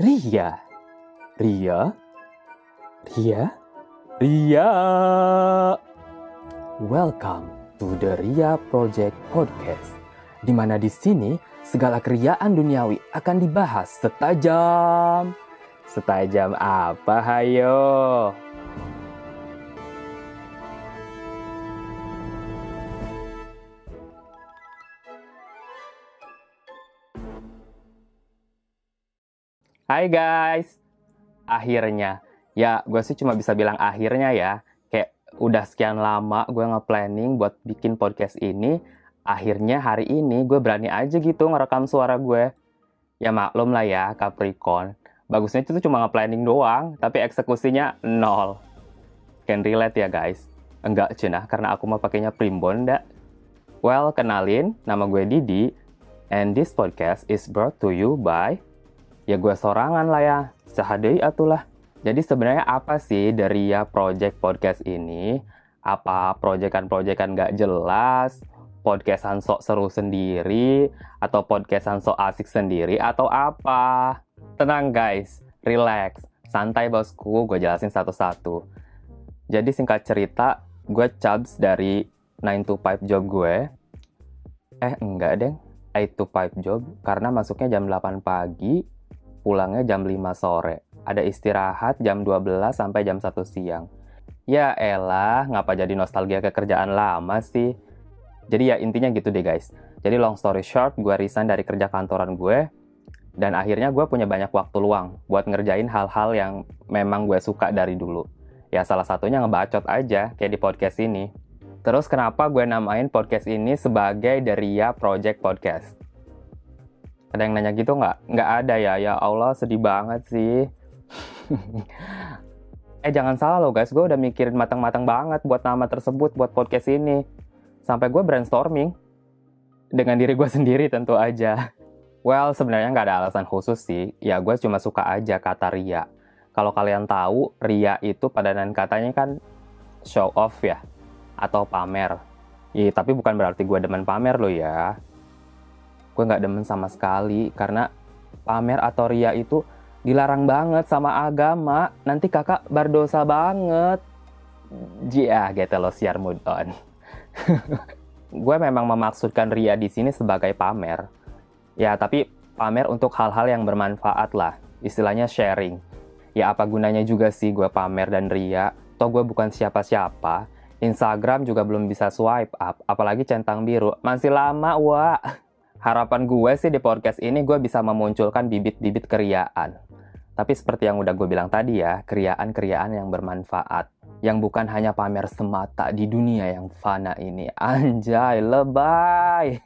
Ria. Ria. Ria. Ria. Welcome to the Ria Project Podcast. Di mana di sini segala keriaan duniawi akan dibahas setajam. Setajam apa, hayo? Hai guys, akhirnya. Ya gue sih cuma bisa bilang akhirnya ya. Kayak udah sekian lama gue nge-planning buat bikin podcast ini akhirnya hari ini gue berani aja gitu ngerekam suara gue ya maklum lah ya Capricorn. Bagusnya itu cuma nge-planning doang tapi eksekusinya nol. Can relate ya guys. Enggak cina karena aku mau pakainya primbon well kenalin nama gue Didi and this podcast is brought to you by ya gue sorangan lah ya. Sehadai atulah. Jadi sebenarnya apa sih dari ya project podcast ini? Apa proyekan-proyekan gak jelas? Podcastan sok seru sendiri? Atau podcastan sok asik sendiri? Atau apa? Tenang guys. Relax. Santai bosku. Gue jelasin satu-satu. Jadi singkat cerita gue chubs dari 9 to 5 job gue eh enggak deng. 8 to 5 job. Karena masuknya jam 8 pagi pulangnya jam 5 sore. Ada istirahat jam 12 sampai jam 1 siang. Ya elah, ngapa jadi nostalgia ke kerjaan lama sih? Jadi ya intinya gitu deh guys. Jadi long story short, gue resign dari kerja kantoran gue, dan akhirnya gue punya banyak waktu luang buat ngerjain hal-hal yang memang gue suka dari dulu. Ya salah satunya ngebacot aja, kayak di podcast ini. Terus kenapa gue namain podcast ini sebagai Deria Project Podcast? Ada yang nanya gitu nggak? Nggak ada ya. Ya Allah sedih banget sih. eh jangan salah loh guys, gue udah mikirin matang-matang banget buat nama tersebut, buat podcast ini. Sampai gue brainstorming. Dengan diri gue sendiri tentu aja. Well, sebenarnya nggak ada alasan khusus sih. Ya gue cuma suka aja kata Ria. Kalau kalian tahu, Ria itu padanan katanya kan show off ya. Atau pamer. Iya, tapi bukan berarti gue demen pamer loh ya gue nggak demen sama sekali karena pamer atau ria itu dilarang banget sama agama. Nanti kakak berdosa banget. Jia gitu loh siar mood on gue memang memaksudkan ria di sini sebagai pamer. Ya tapi pamer untuk hal-hal yang bermanfaat lah. Istilahnya sharing. Ya apa gunanya juga sih gue pamer dan ria? Toh gue bukan siapa-siapa. Instagram juga belum bisa swipe up apalagi centang biru. Masih lama wah harapan gue sih di podcast ini gue bisa memunculkan bibit-bibit keriaan. Tapi seperti yang udah gue bilang tadi ya, keriaan-keriaan yang bermanfaat. Yang bukan hanya pamer semata di dunia yang fana ini. Anjay, lebay!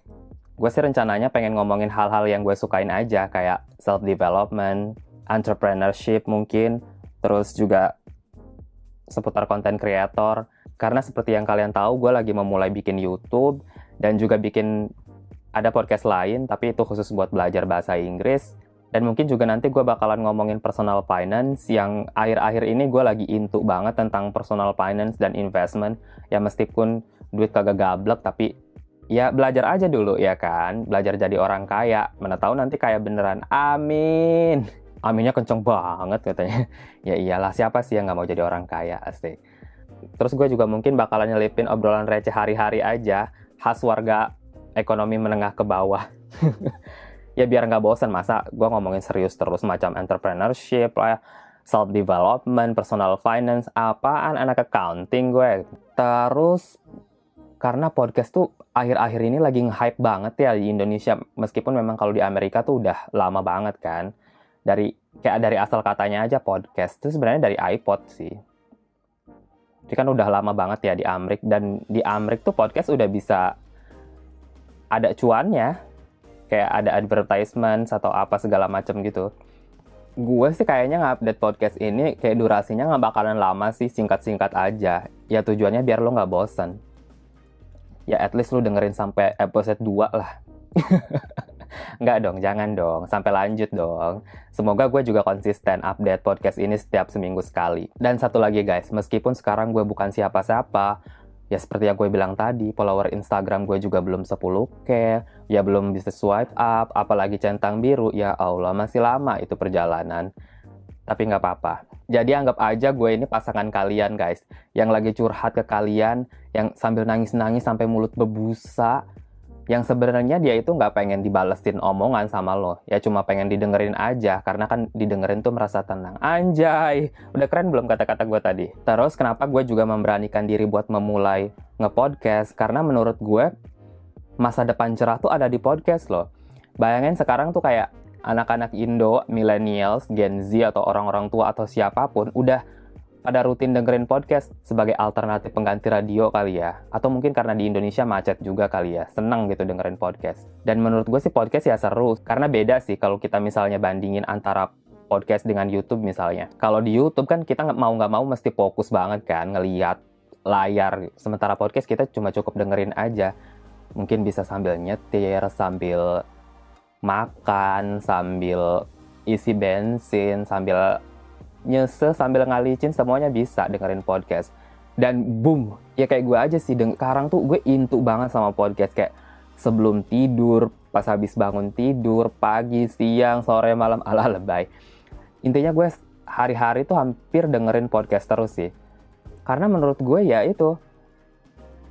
Gue sih rencananya pengen ngomongin hal-hal yang gue sukain aja, kayak self-development, entrepreneurship mungkin, terus juga seputar konten kreator. Karena seperti yang kalian tahu, gue lagi memulai bikin YouTube, dan juga bikin ada podcast lain, tapi itu khusus buat belajar bahasa Inggris. Dan mungkin juga nanti gue bakalan ngomongin personal finance yang akhir-akhir ini gue lagi intu banget tentang personal finance dan investment. Ya meskipun duit kagak gablek, tapi ya belajar aja dulu ya kan. Belajar jadi orang kaya. Mana tahu nanti kaya beneran. Amin. Aminnya kenceng banget katanya. ya iyalah siapa sih yang nggak mau jadi orang kaya asik. Terus gue juga mungkin bakalan nyelipin obrolan receh hari-hari aja. Khas warga ekonomi menengah ke bawah. ya biar nggak bosan masa gue ngomongin serius terus macam entrepreneurship lah, self development, personal finance, apaan anak accounting gue. Terus karena podcast tuh akhir-akhir ini lagi nge-hype banget ya di Indonesia meskipun memang kalau di Amerika tuh udah lama banget kan. Dari kayak dari asal katanya aja podcast itu sebenarnya dari iPod sih. Jadi kan udah lama banget ya di Amrik dan di Amrik tuh podcast udah bisa ada cuannya kayak ada advertisement atau apa segala macam gitu gue sih kayaknya nge-update podcast ini kayak durasinya nggak bakalan lama sih singkat-singkat aja ya tujuannya biar lo nggak bosen ya at least lo dengerin sampai episode 2 lah Nggak dong, jangan dong. Sampai lanjut dong. Semoga gue juga konsisten update podcast ini setiap seminggu sekali. Dan satu lagi guys, meskipun sekarang gue bukan siapa-siapa, Ya seperti yang gue bilang tadi, follower Instagram gue juga belum 10k, ya belum bisa swipe up, apalagi centang biru, ya Allah masih lama itu perjalanan. Tapi nggak apa-apa. Jadi anggap aja gue ini pasangan kalian guys, yang lagi curhat ke kalian, yang sambil nangis-nangis sampai mulut bebusa, yang sebenarnya dia itu nggak pengen dibalesin omongan sama lo. Ya cuma pengen didengerin aja karena kan didengerin tuh merasa tenang. Anjay udah keren belum kata-kata gue tadi? Terus kenapa gue juga memberanikan diri buat memulai ngepodcast? Karena menurut gue masa depan cerah tuh ada di podcast loh. Bayangin sekarang tuh kayak anak-anak Indo, millennials, Gen Z atau orang-orang tua atau siapa pun udah pada rutin dengerin podcast sebagai alternatif pengganti radio kali ya. Atau mungkin karena di Indonesia macet juga kali ya. Seneng gitu dengerin podcast. Dan menurut gue sih podcast ya seru. Karena beda sih kalau kita misalnya bandingin antara podcast dengan YouTube misalnya. Kalau di YouTube kan kita mau nggak mau mesti fokus banget kan ngeliat layar. Sementara podcast kita cuma cukup dengerin aja. Mungkin bisa sambil nyetir, sambil makan, sambil isi bensin, sambil nyese sambil ngalicin semuanya bisa dengerin podcast. Dan boom ya kayak gue aja sih sekarang tuh gue intu banget sama podcast. Kayak sebelum tidur pas habis bangun tidur pagi siang sore malam ala lebay. Intinya gue hari-hari tuh hampir dengerin podcast terus sih. Karena menurut gue ya itu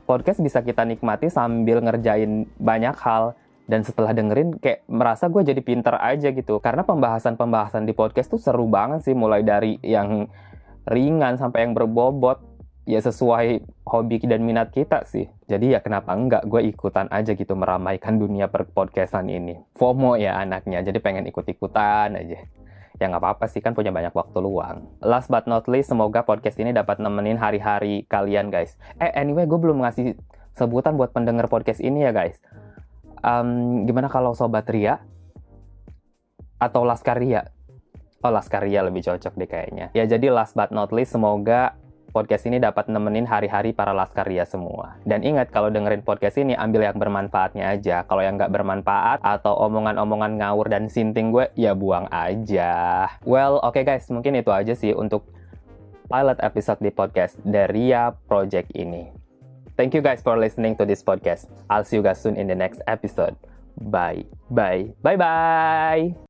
podcast bisa kita nikmati sambil ngerjain banyak hal dan setelah dengerin kayak merasa gue jadi pinter aja gitu. Karena pembahasan-pembahasan di podcast tuh seru banget sih. Mulai dari yang ringan sampai yang berbobot. Ya sesuai hobi dan minat kita sih. Jadi ya kenapa enggak gue ikutan aja gitu meramaikan dunia per podcastan ini. FOMO ya anaknya. Jadi pengen ikut-ikutan aja. Ya nggak apa-apa sih kan punya banyak waktu luang. Last but not least, semoga podcast ini dapat nemenin hari-hari kalian guys. Eh anyway, gue belum ngasih sebutan buat pendengar podcast ini ya guys um, gimana kalau Sobat Ria atau Laskaria? Oh, Laskaria lebih cocok deh kayaknya. Ya, jadi last but not least, semoga podcast ini dapat nemenin hari-hari para Laskaria semua. Dan ingat, kalau dengerin podcast ini, ambil yang bermanfaatnya aja. Kalau yang nggak bermanfaat, atau omongan-omongan ngawur dan sinting gue, ya buang aja. Well, oke okay guys, mungkin itu aja sih untuk pilot episode di podcast Daria Project ini. Thank you guys for listening to this podcast. I'll see you guys soon in the next episode. Bye. Bye. Bye bye.